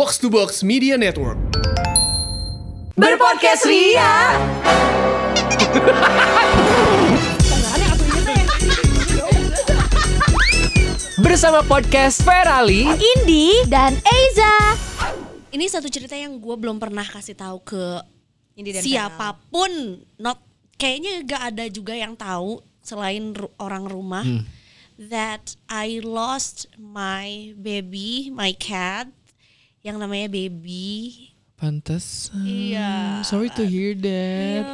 Box to Box Media Network. Berpodcast Ria. Bersama podcast Ferali Indi dan Eiza. ini satu cerita yang gue belum pernah kasih tahu ke Indi dan siapa pun not kayaknya gak ada juga yang tahu selain ru- orang rumah that I lost my baby my cat yang namanya baby. Pantas Iya. Sorry to hear that.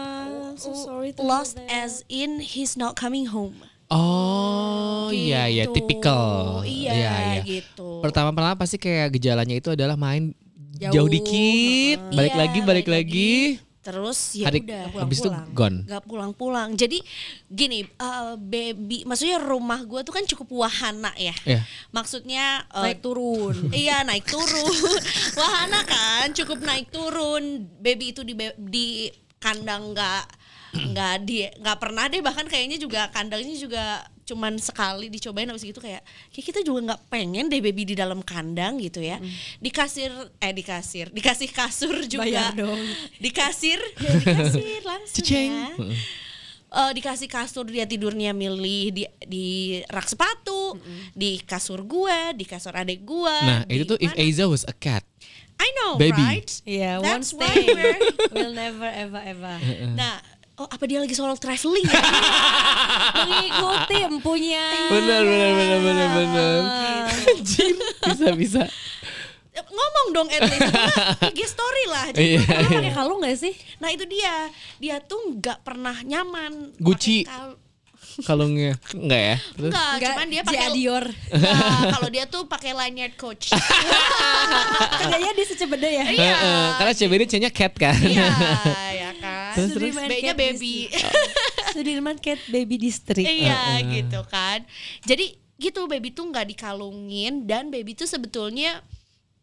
So sorry to lost as in he's not coming home. Oh iya iya Gitu. tipikal Iya, gitu. Pertama-pertama pasti kayak gejalanya itu adalah main jauh, Jauh. dikit Balik Iya, lagi balik lagi terus ya Hari- udah habis itu gone? Nggak pulang-pulang. Jadi gini eh, baby maksudnya rumah gue tuh kan cukup wahana ya. Iya. maksudnya eh, Naik turun. iya naik turun. Wahana kan cukup naik turun. Baby itu di di kandang nggak nggak di nggak pernah deh. Bahkan kayaknya juga kandangnya juga cuman sekali dicobain habis gitu kayak kayak kita juga nggak pengen deh baby di dalam kandang gitu ya dikasir eh dikasir dikasih kasur juga Bayar dong. dikasir ya dikasir langsung Ceceng. ya Eh, dikasih kasur dia tidurnya milih di di rak sepatu di kasur gue di kasur adik gue Nah di itu tuh if. Aiza was a cat I know Baby. right one That's we're- will never ever ever. nah oh apa dia lagi solo traveling ya Mengikuti empunya. Benar benar benar benar benar Anjir Bisa bisa ngomong dong at least IG story lah Iya Kamu pakai kalung gak sih? nah itu dia dia tuh nggak pernah nyaman Gucci. kal- Kalungnya Enggak ya Terus Enggak, Enggak, cuman dia pakai Dior. Enggak, kalau dia tuh pakai lanyard coach. Kerjanya di secebede ya. Iya. Heeh, Karena CBD C-nya cat kan Iya. Terus, terus? Sudirman B-nya baby. Sudirman Cat Baby District. iya, gitu kan. Jadi gitu baby tuh nggak dikalungin dan baby tuh sebetulnya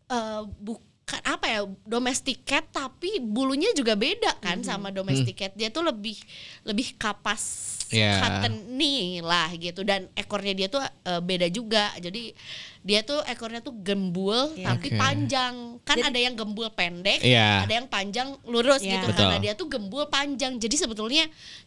eh, bukan apa ya domestic cat tapi bulunya juga beda kan sama domestic cat. Dia tuh lebih lebih kapas Iya. kateni lah gitu dan ekornya dia tuh eh, beda juga. Jadi dia tuh ekornya tuh gembul tapi Oke. panjang. Kan ada yang gembul pendek, Iya. ada yang panjang lurus Iya. gitu Betul. karena dia tuh gembul panjang. Jadi sebetulnya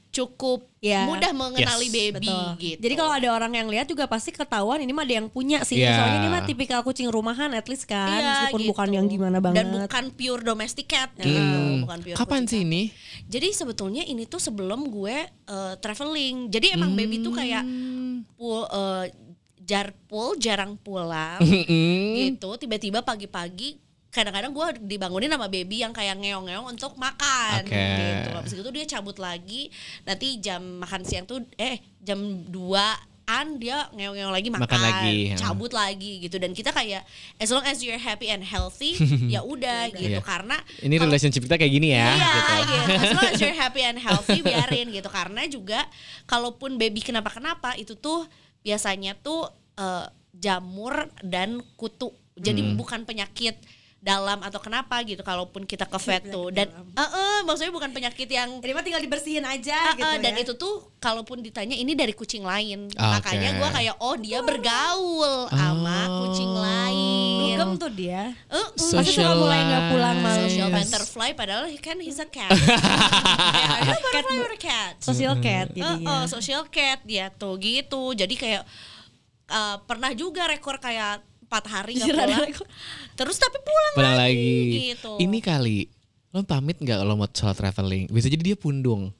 cukup Iya. mudah mengenali Yes. baby Betul. gitu. Jadi kalau ada orang yang lihat juga pasti ketahuan ini mah ada yang punya sih. Iya. Soalnya ini mah tipikal kucing rumahan at least kan, Iya, meskipun gitu. bukan yang gimana banget. Dan bukan pure domestic cat gitu, Hmm. bukan pure Kapan sih cat. ini? Jadi sebetulnya ini tuh sebelum gue eh, traveling. Jadi emang baby tuh kayak Hmm. Pul eh, jar pul jarang pulang Mm-mm. gitu. Tiba-tiba pagi-pagi kadang-kadang gue dibangunin sama baby yang kayak ngeong-ngeong untuk makan Oke. gitu. Habis itu dia cabut lagi. Nanti jam makan siang tuh eh jam 2-an dia ngeong-ngeong lagi makan, Makan lagi, ya. cabut lagi gitu dan kita kayak as long as you're happy and healthy ya udah gitu Iya. karena Ini kalau- relationship kita kayak gini ya. Iya gitu. gitu. As long as you're happy and healthy biarin gitu. Karena juga kalaupun baby kenapa-kenapa itu tuh biasanya tuh eh, jamur dan kutu. Jadi Hmm. bukan penyakit dalam atau kenapa gitu kalaupun kita ke vet tuh dan eh, eh, maksudnya bukan penyakit yang Ini mah tinggal dibersihin aja Eh, gitu eh, dan ya. itu tuh kalaupun ditanya ini dari kucing lain Ah, makanya gua kayak oh dia bergaul sama kucing lain Dugem tuh dia. Eh, eh. Pasti suka mulai nggak pulang malam. social butterfly padahal kan he's a cat. A butterfly or a cat? Social cat jadinya. eh, social cat dia tuh gitu. Jadi kayak eh, pernah juga rekor kayak empat hari ada pulang. Terus tapi pulang, Pulang lagi. lagi. Gitu. Ini kali lo pamit nggak lo mau soal traveling? Bisa jadi dia pundung.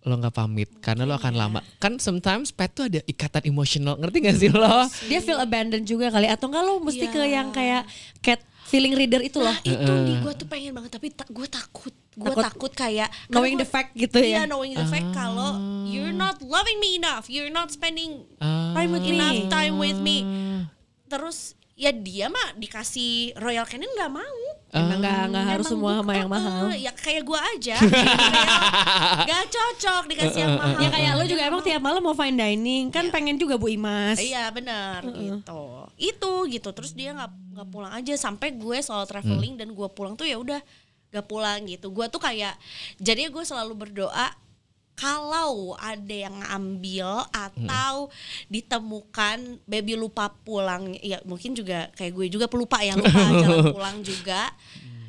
Lo nggak pamit karena lo akan lama. Kan sometimes pet tuh ada ikatan emosional. Ngerti gak sih lo? Dia feel abandoned juga kali atau enggak lo mesti Iya. ke yang kayak cat feeling reader itu loh. Nah, itu nih gue tuh pengen banget tapi gue takut. Gue Takut takut, kayak knowing karena the fact gitu Iya, ya. knowing the fact kalau you're not loving me enough, you're not spending Ah. Time with me. enough time with me. Terus ya dia mah dikasih Royal Canin nggak mau. Emang nggak nggak harus Emang semua sama yang mahal. eh, ya kayak gua aja. Kayak Gak cocok dikasih yang mahal. Ya kayak lo juga emang tiap malam mau fine dining kan pengen juga Bu Imas. Iya benar gitu. Itu gitu. Terus dia nggak nggak pulang aja sampai gue soal traveling dan gue pulang tuh ya udah gak pulang gitu. Gue tuh kayak jadi gue selalu berdoa kalau ada yang ambil atau ditemukan baby lupa pulang ya mungkin juga kayak gue juga pelupa ya lupa jalan pulang juga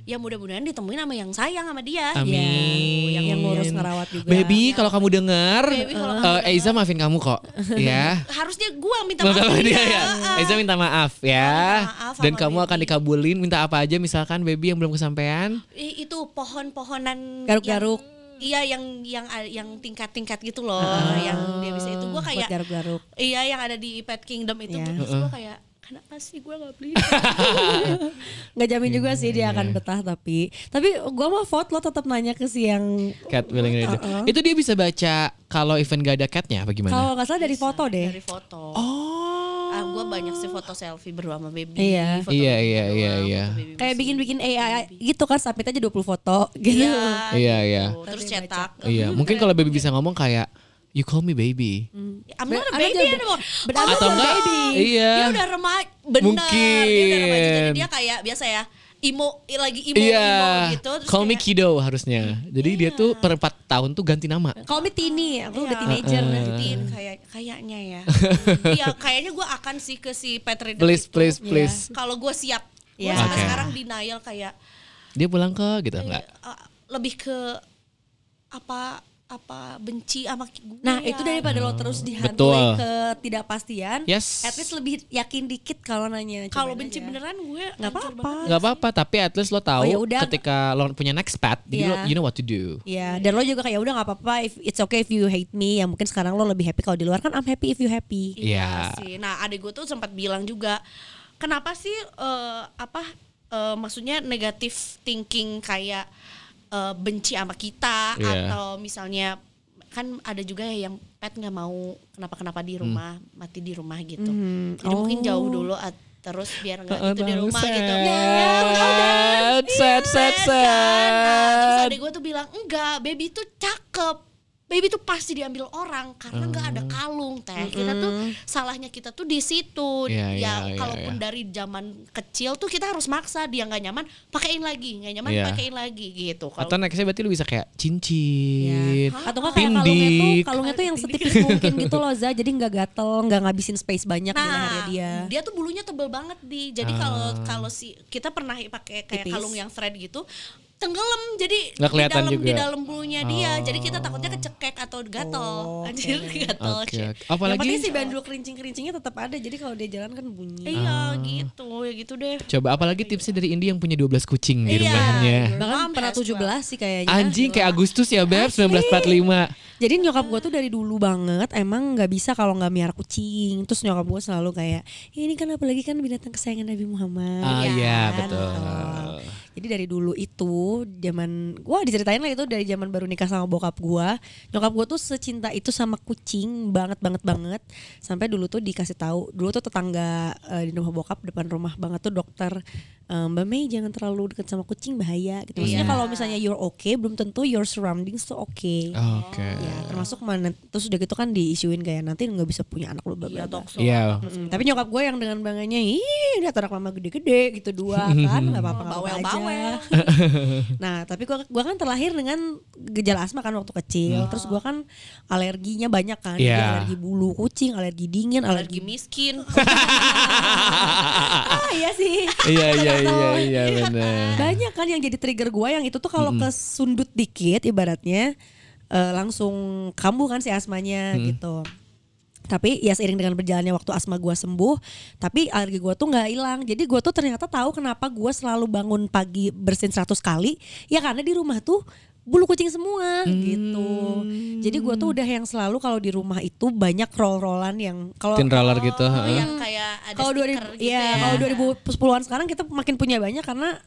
ya mudah-mudahan ditemuin sama yang sayang sama dia Amin. yang, yang ngurus ngerawat juga. Baby, kalau kamu dengar, eh, Eiza maafin kamu kok, ya. harusnya gue minta Maaf maaf sama dia, ya. Eiza minta maaf ya. Minta maaf Dan kamu akan baby. dikabulin minta apa aja misalkan baby yang belum kesampaian. Itu pohon-pohonan Garuk-garuk. yang- Iya yang yang yang tingkat-tingkat gitu loh, yang dia bisa itu gue kayak garuk-garuk. iya yang ada di Pet Kingdom itu Iya. terus gue kayak kenapa sih gue nggak beli? Nggak jamin juga sih dia akan betah tapi tapi gua mau vote lo tetap nanya ke si yang Cat willing reader. Uh-uh. Itu dia bisa baca kalau event gak ada catnya apa gimana? kalau nggak salah dari foto deh. Dari foto. Oh. Ah, gue banyak sih foto selfie berdua sama baby. Iya. foto Iya, baby iya, iya, iya. baby Kayak masih. bikin-bikin AI gitu kan submit aja 20 foto gitu. Iya. Iya, iya. gitu. Terus cetak. Iya, mungkin kalau baby bisa ngomong kayak you call me baby. I'm not a baby anymore. Berarti Atau lo enggak? baby. Iya. Dia udah remaja, bener. Dia udah remaja. Jadi Mungkin. dia kayak biasa ya, emo lagi emo emo Iya. gitu. Terus Call me kayak, kiddo harusnya. Jadi dia tuh per 4 tahun tuh ganti nama. Kalau me tini, aku udah Iya, teenager nih. Teen, kayak kayaknya ya. Iya, kayaknya gue akan sih ke si Reader Please, itu. please, Iya. please. Kalau gue siap. Gue Iya. sampai Oke. sekarang denial kayak Dia pulang ke gitu enggak? uh, lebih ke apa apa benci sama gue. Nah ya. itu daripada lo terus dihantui Betul. ketidakpastian, Yes. at least lebih yakin dikit kalau nanya. kalau benci aja. beneran gue Nggak apa-apa. Nggak apa-apa, tapi at least lo tahu Oh, ya ketika lo punya next path, jadi lo, Iya. you know what to do. Iya, dan lo juga kayak udah nggak apa-apa. If it's okay if you hate me, ya mungkin sekarang lo lebih happy kalau di luar kan I'm happy if you happy. Iya. sih. Nah, adik gue tuh sempat bilang juga, kenapa sih eh, apa eh, maksudnya negatif thinking kayak eh, benci sama kita Iya. atau misalnya kan ada juga yang pet nggak mau kenapa-kenapa di rumah, mati di rumah gitu. Hmm, Jadi mungkin oh. jauh dulu at- terus biar nggak Uh-uh, gitu di rumah sad. gitu. Sad, sad, sad, Sad kan? Nah, terus sad. adik gue tuh bilang enggak, baby tuh cakep. Baby tuh pasti diambil orang karena nggak ada Oh. kalung teh. Kita tuh salahnya kita tuh di situ. Iya, ya iya, iya, kalaupun iya. dari zaman kecil tuh kita harus maksa dia nggak nyaman, pakein lagi, nggak nyaman Iya. pakein lagi gitu. Kalau Atau nextnya berarti lu bisa kayak cincin. Iya. Atau nggak kayak kalungnya tuh, kalungnya tuh yang setipis mungkin gitu loh Za, jadi nggak gatel, nggak ngabisin space banyak di lehernya Nah, dia. tuh bulunya tebel banget di. Jadi kalau kalau si kita pernah pakai kayak Tipis. kalung yang thread gitu, tenggelam jadi Nggak kelihatan di dalam juga. di dalam bulunya dia. Oh. Jadi kita takutnya kecekek atau gatel. Oh, Anjir gatel. Oke. Yang Apalagi penting si bandul kerincing-kerincingnya tetap ada, jadi kalau dia jalan kan bunyi. Iya gitu, ya gitu deh. coba apalagi tipsnya dari Indi yang punya 12 kucing di Iya. rumahnya. Bahkan pernah has 17 sih kayaknya. Anjing kayak Agustus ya Beb 1945. Jadi nyokap gue tuh dari dulu banget emang nggak bisa kalau nggak miara kucing. Terus nyokap gue selalu kayak ini kan apalagi kan binatang kesayangan Nabi Muhammad. Ah Iya, iya kan? betul. Jadi dari dulu itu zaman gua diceritain lah itu dari zaman baru nikah sama bokap gua. Nyokap gua tuh secinta itu sama kucing banget banget banget. Sampai dulu tuh dikasih tahu, dulu tuh tetangga eh, di rumah bokap depan rumah banget tuh dokter eh, Mbak Mei jangan terlalu dekat sama kucing bahaya gitu. Maksudnya Iya. kalau misalnya you're okay belum tentu your surroundings tuh oke. Oke. Ya, termasuk mana terus udah gitu kan diisuin kayak nanti nggak bisa punya anak lu bla bla Iya. Iya. Tapi nyokap gue yang dengan bangganya ih lihat anak mama gede-gede gitu dua kan nggak apa-apa apa-apa aja Bawel-bawel. nah tapi gua gua kan terlahir dengan gejala asma kan waktu kecil terus gua kan alerginya banyak kan Jadi Iya. alergi bulu kucing alergi dingin Alergi alergi miskin. iya sih. Iya iya iya iya benar. banyak kan yang jadi trigger gua yang itu tuh kalau kesundut dikit ibaratnya eh, langsung kambuh kan si asmanya gitu. Tapi ya seiring dengan berjalannya waktu asma gua sembuh tapi alergi gua tuh nggak hilang. Jadi gua tuh ternyata tahu kenapa gua selalu bangun pagi bersin 100 kali. Ya karena di rumah tuh bulu kucing semua gitu jadi gua tuh udah yang selalu kalau di rumah itu banyak roll-rollan yang kalau roller gitu. Oh, heeh. yang kayak ada kalau stiker 2000 gitu iya, ya. kalau 2010-an sekarang kita makin punya banyak karena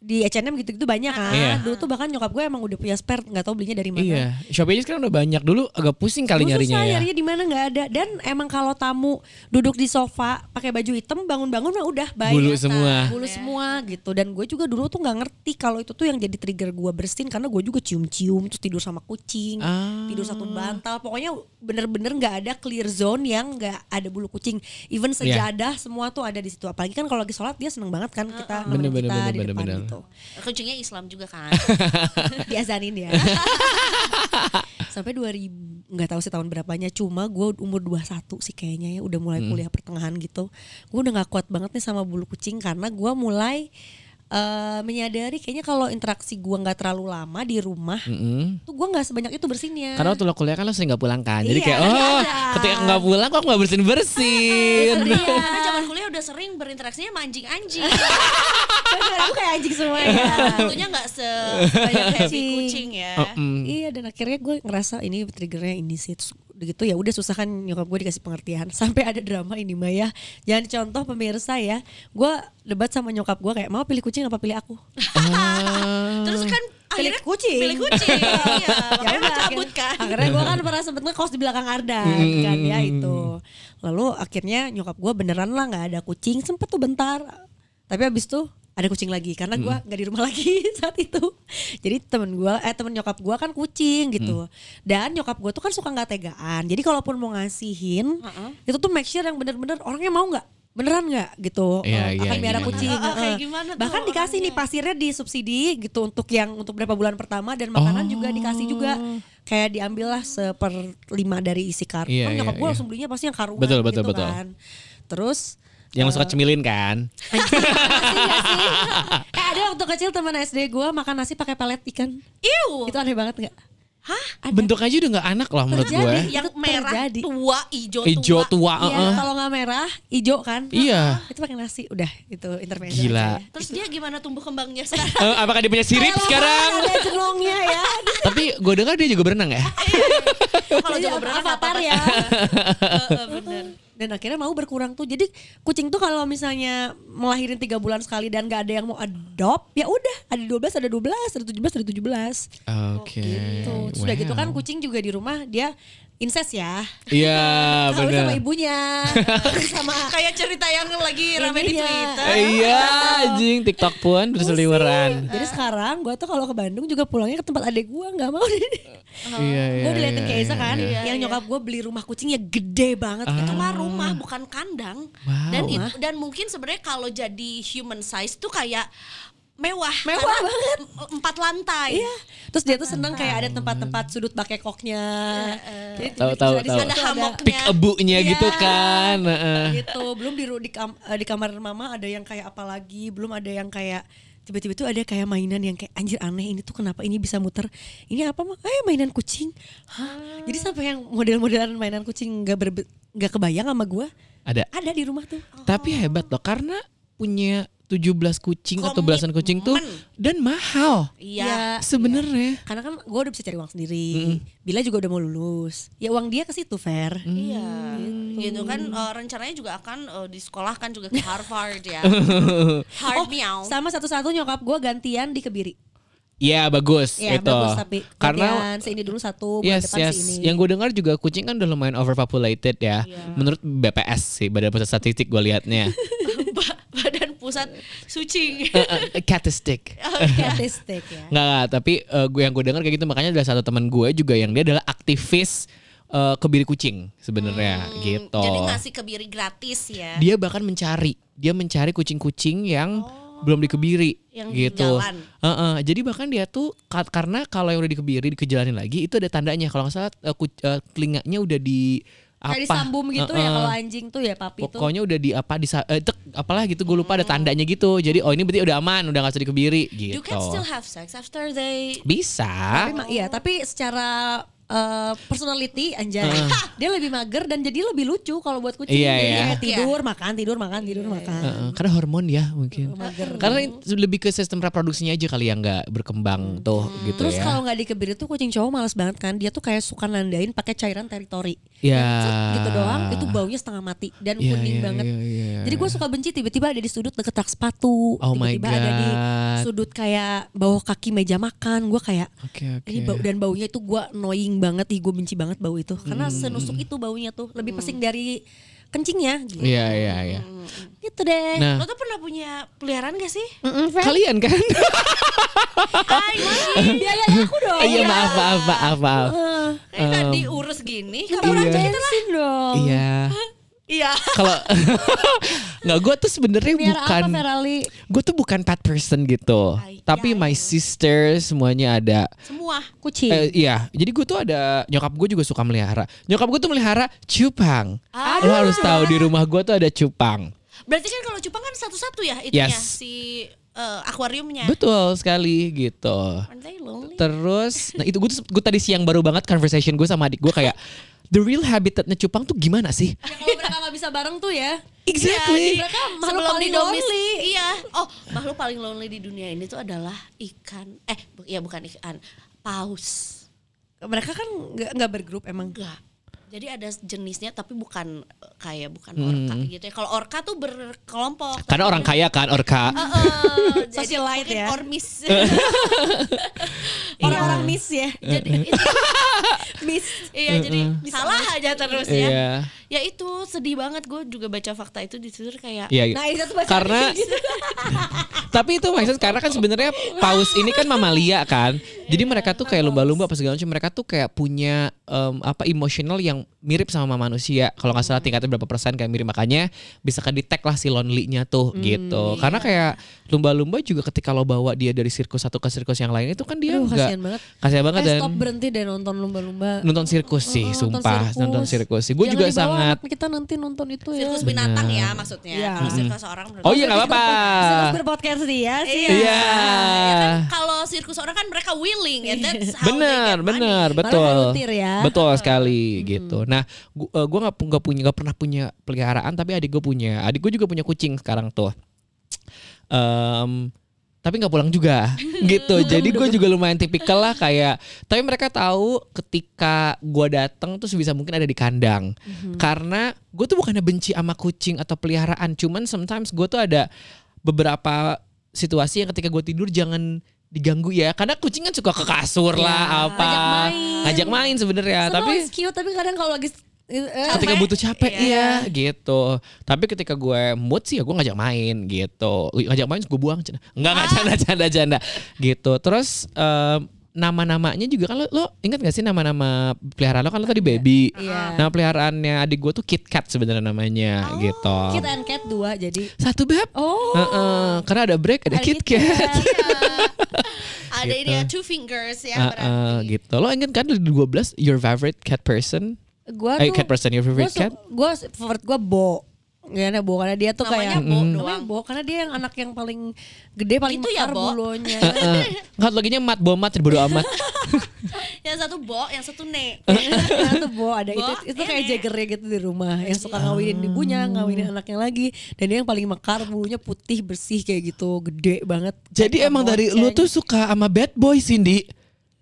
di H&M gitu-gitu banyak kan. Iya. Dulu tuh bahkan nyokap gue emang udah punya spare nggak tahu belinya dari mana. Iya, Shopee aja sekarang udah banyak. Dulu agak pusing kali Dulu nyarinya susah ya. nyarinya di mana nggak ada dan emang kalau tamu duduk di sofa pakai baju hitam bangun-bangun mah udah banyak Bulu semua. bulu semua gitu dan gue juga dulu tuh nggak ngerti kalau itu tuh yang jadi trigger gue bersin karena gue juga cium-cium terus tidur sama kucing Ah. tidur satu bantal pokoknya bener-bener nggak ada clear zone yang nggak ada bulu kucing even Iya. sejadah semua tuh ada di situ apalagi kan kalau lagi sholat dia seneng banget kan kita Bener, nemenin bener, kita bener, di bener, depan bener. Gitu Kucingnya Islam juga kan. diazanin ya sampai 2000 nggak tahu sih tahun berapanya cuma gue umur 21 sih kayaknya ya udah mulai kuliah pertengahan gitu gue udah nggak kuat banget nih sama bulu kucing karena gue mulai eh, menyadari kayaknya kalau interaksi gue nggak terlalu lama di rumah Mm-mm. tuh gue nggak sebanyak itu bersihnya Karena waktu lo kuliah kan lo sering gak pulang kan. Jadi Iya, kayak oh ada. ketika nggak pulang kok nggak bersin bersin. Iya. Karena zaman kuliah udah sering berinteraksinya sama anjing-anjing. Gue kayak anjing semua ya Tentunya nggak sebanyak happy Kucing. ya. Mm. Iya dan akhirnya gue ngerasa ini triggernya ini sih Terus udah gitu ya udah susah kan nyokap gue dikasih pengertian sampai ada drama ini mah ya jangan contoh pemirsa ya gue debat sama nyokap gue kayak mau pilih kucing apa pilih aku Terus kan Pilih akhirnya kucing. Pilih kucing. iya. Makanya udah, cabut akhirnya- kan. Akhirnya gue kan pernah sempet ngekos di belakang Ardan kan ya itu. Lalu akhirnya nyokap gue beneran lah nggak ada kucing sempet tuh bentar. Tapi abis tuh ada kucing lagi karena gue nggak di rumah lagi saat itu. Jadi temen gue, eh temen nyokap gue kan kucing gitu. Dan nyokap gue tuh kan suka nggak tegaan. Jadi kalaupun mau ngasihin, itu tuh make sure yang bener-bener orangnya mau nggak beneran nggak gitu Iya, eh, iya, akan biara iya. kucing kayak Heeh. gimana tuh bahkan dikasih nih pasirnya disubsidi gitu untuk yang untuk berapa bulan pertama dan makanan juga dikasih juga kayak diambil lah seperlima dari isi kartu Iya, kan nyokap iya, gue iya. langsung belinya pasti yang karungan Betul, betul, gitu betul. kan terus Yang lo suka cemilin kan? nggak sih? eh ada waktu kecil teman SD gue makan nasi pakai pelet ikan Iu. itu aneh banget nggak Hah? Bentuk aja udah nggak anak loh menurut gue. Yang merah terjadi. tua, hijau, Hijau tua, Iya, heeh. kalau nggak merah hijau kan Iya. itu pakai nasi udah itu intervensi Gila. aja. Terus dia gimana tumbuh kembangnya sekarang? Eh, apakah dia punya sirip Kayak sekarang? ada jelongnya ya Tapi gue dengar dia juga berenang ya. Kalau Jadi jago berenang apa-apa. ya. Heeh, Bener. Dan akhirnya mau berkurang tuh. Jadi kucing tuh kalau misalnya melahirin tiga bulan sekali dan gak ada yang mau adopt ya udah ada 12 ada 12 ada 17 ada 17 Oke. gitu. Sudah gitu kan kucing juga di rumah dia incest ya Iya Tahu sama benar. ibunya sama Kayak cerita yang lagi rame di. Twitter. Iya anjing TikTok pun berseliweran. jadi sekarang gue tuh kalau ke Bandung juga pulangnya ke tempat adek gue nggak mau deh Iya iya. gue diliatin iya, ke Esa iya, kan iya. yang nyokap gue beli rumah kucingnya gede banget Itu mah rumah bukan kandang. Wow. Dan itu, dan mungkin sebenarnya kalau jadi human size tuh kayak mewah. Mewah banget. em- Empat lantai. Iya. Terus dia tuh seneng kayak ada tempat-tempat sudut bakekoknya. Jadi Tahu, tiba-tiba tahu, tahu. Ada hamoknya. Pik ebunya Iya. gitu kan. heeh. Gitu. Belum di di, kam- eh, di kamar mama ada yang kayak apa lagi, belum ada yang kayak tiba-tiba tuh ada kayak mainan yang kayak anjir aneh ini tuh kenapa ini bisa muter ini apa mah eh mainan kucing Hah? jadi sampai yang model-modelan mainan kucing nggak berbe- nggak kebayang sama gue Ada. ada di rumah tuh Tapi hebat loh karena punya 17 kucing atau belasan kucing tuh Komitmen. dan mahal. Iya. Sebenarnya. karena kan gue udah bisa cari uang sendiri Bila juga udah mau lulus ya uang dia ke situ fair Iya, gitu kan eh, rencananya juga akan eh, disekolahkan juga ke Harvard ya. Hard meow. sama satu-satu nyokap gue gantian di kebiri Iya bagus Ya itu. bagus tapi Karena seini dulu satu Yes, depan yes. seini. Yang gue dengar juga kucing kan udah lumayan overpopulated ya. Menurut BPS sih, Badan Pusat Statistik gue liatnya. Pusat Suci. Eh, eh, Statistik. Statistik ya. Nggak, nggak, tapi eh, gue yang gue dengar kayak gitu makanya ada satu teman gue juga yang dia adalah aktivis eh, kebiri kucing sebenarnya gitu. Hmm, Jadi ngasih kebiri gratis ya. Dia bahkan mencari, dia mencari kucing-kucing yang belum dikebiri Yang gitu. jalan. Heeh, jadi bahkan dia tuh ka- karena kalau yang udah dikebiri dikejalanin lagi itu ada tandanya kalau nggak salah ku- eh, telinganya udah di apa? Kayak disambum gitu ya Heeh. kalau anjing tuh ya papi tuh. Pokoknya udah di apa di eh, tek, apalah gitu gue lupa ada tandanya gitu. Jadi oh ini berarti udah aman, udah gak usah dikebiri gitu. You can still have sex after they Bisa. Tapi ma- iya, tapi secara eh, personality anjay. Dia lebih mager dan jadi lebih lucu kalau buat kucing. Iya, Jadi iya. kayak tidur, makan, tidur, makan, tidur, makan. Heeh, karena hormon ya mungkin. Karena itu lebih ke sistem reproduksinya aja kali yang nggak berkembang tuh gitu Terus ya. kalau nggak dikebiri tuh kucing cowok males banget kan. Dia tuh kayak suka nandain pakai cairan teritori. Set, gitu doang itu baunya setengah mati dan Iya, kuning iya, banget. iya, iya. Jadi gue suka benci tiba-tiba ada di sudut deket rak sepatu, Oh my tiba-tiba ada di sudut kayak bawah kaki meja makan. Gue kayak Oke oke. ini bau dan baunya itu gue annoying banget, ih gue benci banget bau itu karena senusuk itu baunya tuh lebih pesing dari kencingnya. Gitu, Iya iya iya. gitu deh. Nah, Lo tuh pernah punya peliharaan gak sih? Mm-mm, kalian kan? Anjing. biayain aku dong. Iya maaf maaf maaf maaf. Eh, Kayak gak diurus gini. Kurang Iya. bensin dong. Iya. Iya. Kalau nggak gue tuh sebenarnya bukan gue tuh bukan pet person gitu. Ay, Tapi ya, my ya. sister semuanya ada. Semua. Kucing. Eh, iya, jadi gue tuh ada nyokap gue juga suka melihara. Nyokap gue tuh melihara cupang. Lo harus tahu di rumah gue tuh ada cupang. Berarti kan kalau cupang kan satu-satu ya itunya Yes. si eh, akuariumnya. Betul sekali gitu. Terus, nah itu gue gue tadi siang baru banget conversation gue sama adik gue kayak the real habitatnya cupang tuh gimana sih? Ya, kalau mereka nggak bisa bareng tuh ya. Exactly. Mereka makhluk Sebelum paling didomis- lonely. Iya. Oh, makhluk paling lonely di dunia ini tuh adalah ikan. Eh, bu- ya bukan ikan. Paus. Mereka kan nggak nggak bergrup emang. Enggak. Jadi ada jenisnya tapi bukan eh, kayak bukan orka gitu ya. Kalau orka tuh berkelompok. Karena orang kaya kan orka. Eh, jadi Socialite ya. Ormis. Orang-orang miss ya. jadi iya jadi salah aja terus ya. Iya. Ya itu sedih banget gue juga baca fakta itu di Twitter kayak Iya. Nah itu tuh baca Karena tapi itu maksudnya karena kan sebenarnya paus ini kan mamalia kan. Jadi mereka tuh kayak lumba-lumba apa segala macam. Mereka tuh kayak punya em, apa emosional yang mirip sama manusia. Kalau nggak salah tingkatnya berapa persen kayak mirip makanya bisa kedetek lah si lonely-nya tuh gitu. Karena kayak lumba-lumba juga ketika lo bawa dia dari sirkus satu ke sirkus yang lain itu kan dia Aduh, kasihan banget. kasihan banget Eh, dan stop berhenti deh nonton lumba-lumba. nonton sirkus sih, Oh, nonton sumpah sirkus. nonton sirkus sih. Gue juga sangat anak kita nanti nonton itu ya. sirkus binatang ya maksudnya. Iya. Kalau sirkus orang menurut Oh iya nggak apa-apa. Sirkus berpodcast dia sih. Iya. Iya. Ya kan kalau sirkus orang kan mereka willing and that's how bener bener betul ya. betul sekali gitu nah gua uh, gua nggak pu- nggak punya nggak pernah punya peliharaan tapi adik gue punya adik gue juga punya kucing sekarang tuh Em, tapi nggak pulang juga. Gitu. Jadi gue juga. lumayan tipikal lah kayak tapi mereka tahu ketika gue datang tuh sebisa mungkin ada di kandang. Karena gue tuh bukannya benci sama kucing atau peliharaan cuman sometimes gue tuh ada beberapa situasi yang ketika gue tidur jangan diganggu ya. Karena kucing kan suka ke kasur lah apa. Ngajak main. ngajak main sebenarnya Tapi tapi cute tapi kadang kalau lagi eh, ketika butuh capek Iya. iya gitu. Tapi ketika gue mood sih ya gue ngajak main gitu. Ngajak main gue buang canda. nggak nggak canda canda canda. Gitu. Terus em, nama-namanya juga kan lo, lo ingat gak sih nama-nama peliharaan lo? Kan lo tadi baby. Iya. nama peliharaannya adik gue tuh Kit Kat sebenarnya namanya gitu. Kit and cat dua jadi. satu beb. Oh. Heeh, karena ada break ada, ada Kit Kit Kat. Ada Gitu. ini ya two fingers ya Heeh, berarti. gitu. Lo ingat kan dari 12 your favorite cat person Gua eh tuh cat person your favorite cat Gue favorit gue Bo. Karena Bo karena dia tuh Namanya kayak Bo Namanya doang. Bo karena dia yang anak yang paling gede paling Gitu ya, mekar Bo? bulunya. Enggak laginya mat bomat bodo amat Yang satu bo, yang satu ne. Karena tuh Bo ada Bo, itu itu ini. kayak jagernya gitu di rumah yang suka ngawinin ibunya, ngawinin anaknya lagi dan dia yang paling mekar bulunya putih bersih kayak gitu, gede banget. Jadi emang dari lu tuh suka sama bad boy Cindy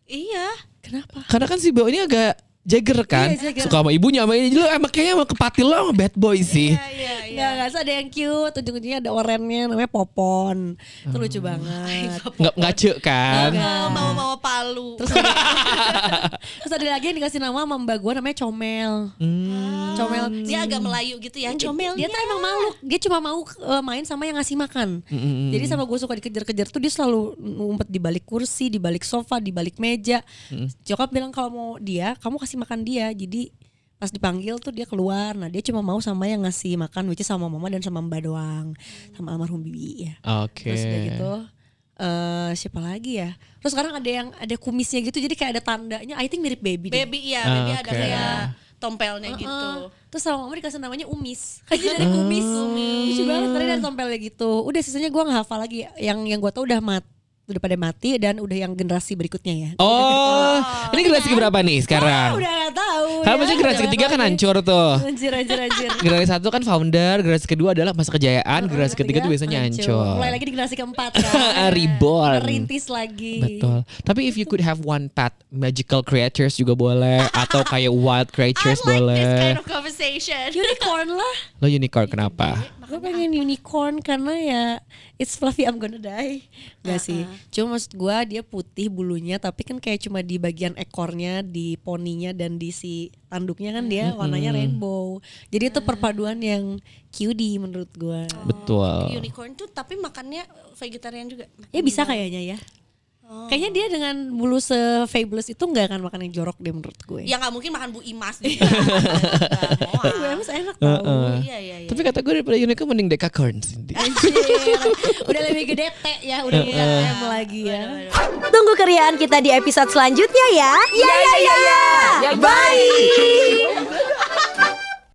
Iya. kenapa? Karena kan si Bo ini agak Jagger kan Iya, Jagger. Suka sama ibunya sama ini lu emang kayaknya emang kepatil lo sama bad boy sih Iya, iya, iya. Enggak, enggak so ada yang cute, ujung-ujungnya ada orennya namanya Popon. Itu Hmm. lucu banget. Nggak, nggak cek kan Oh, mau-mau palu. Terus ada, terus ada lagi yang dikasih nama sama mbak gue namanya Comel. Hmm. Comel. Dia agak Melayu gitu ya, comelnya. Dia tuh emang malu. Dia cuma mau eh, main sama yang ngasih makan. Hmm, Jadi sama gue suka dikejar-kejar tuh dia selalu ngumpet di balik kursi, di balik sofa, di balik meja. Hmm. Jokap bilang kalau mau dia, kamu kasih makan dia. Jadi pas dipanggil tuh dia keluar. Nah dia cuma mau sama yang ngasih makan, which is sama mama dan sama mbak doang, sama almarhum bibi ya. Oke Terus udah gitu eh siapa lagi ya? Terus sekarang ada yang ada kumisnya gitu, jadi kayak ada tandanya. I think mirip baby. deh. Baby iya, baby ada Oke. kayak tompelnya Heeh. gitu. Terus sama mama dikasih namanya Umis. Kayak dari kumis. Lucu banget karena dari tompelnya gitu. Udah sisanya gue nggak hafal lagi. Yang yang gue tau udah mat udah pada mati dan udah yang generasi berikutnya ya. Oh Ini generasi keberapa nih Ah, sekarang udah gak tahu. Kalau maksudnya generasi ketiga kan hancur tuh Anjir anjir anjir. Generasi satu kan founder Generasi kedua adalah masa kejayaan Generasi ketiga tuh biasanya hancur Mulai lagi di generasi keempat kan. Reborn. Merintis lagi. Betul. Tapi if you could have one pet, magical creatures juga boleh, atau kayak wild I creatures like boleh. this kind of conversation. Unicorn lah. Lo unicorn kenapa? Gue pengen unicorn karena ya it's fluffy I'm gonna die. Gak sih. Cuma maksud gue dia putih bulunya tapi kan kayak cuma di bagian ekornya, di poninya dan di si tanduknya kan dia warnanya rainbow. Jadi itu perpaduan yang cutie menurut gue. Betul. Unicorn tuh tapi makannya vegetarian juga. Ya bisa kayaknya ya. Kayaknya dia dengan bulu se-fabulous itu nggak akan makan yang jorok deh menurut gue. Ya nggak mungkin makan Bu Imas juga. Bu. Emas enak tau. Iya iya iya. Tapi kata gue daripada Unika mending. Anjir, udah lebih gede teh ya, udah bukan M lagi ya. Tunggu keriaan kita di episode selanjutnya ya. Ya ya ya ya. Bye.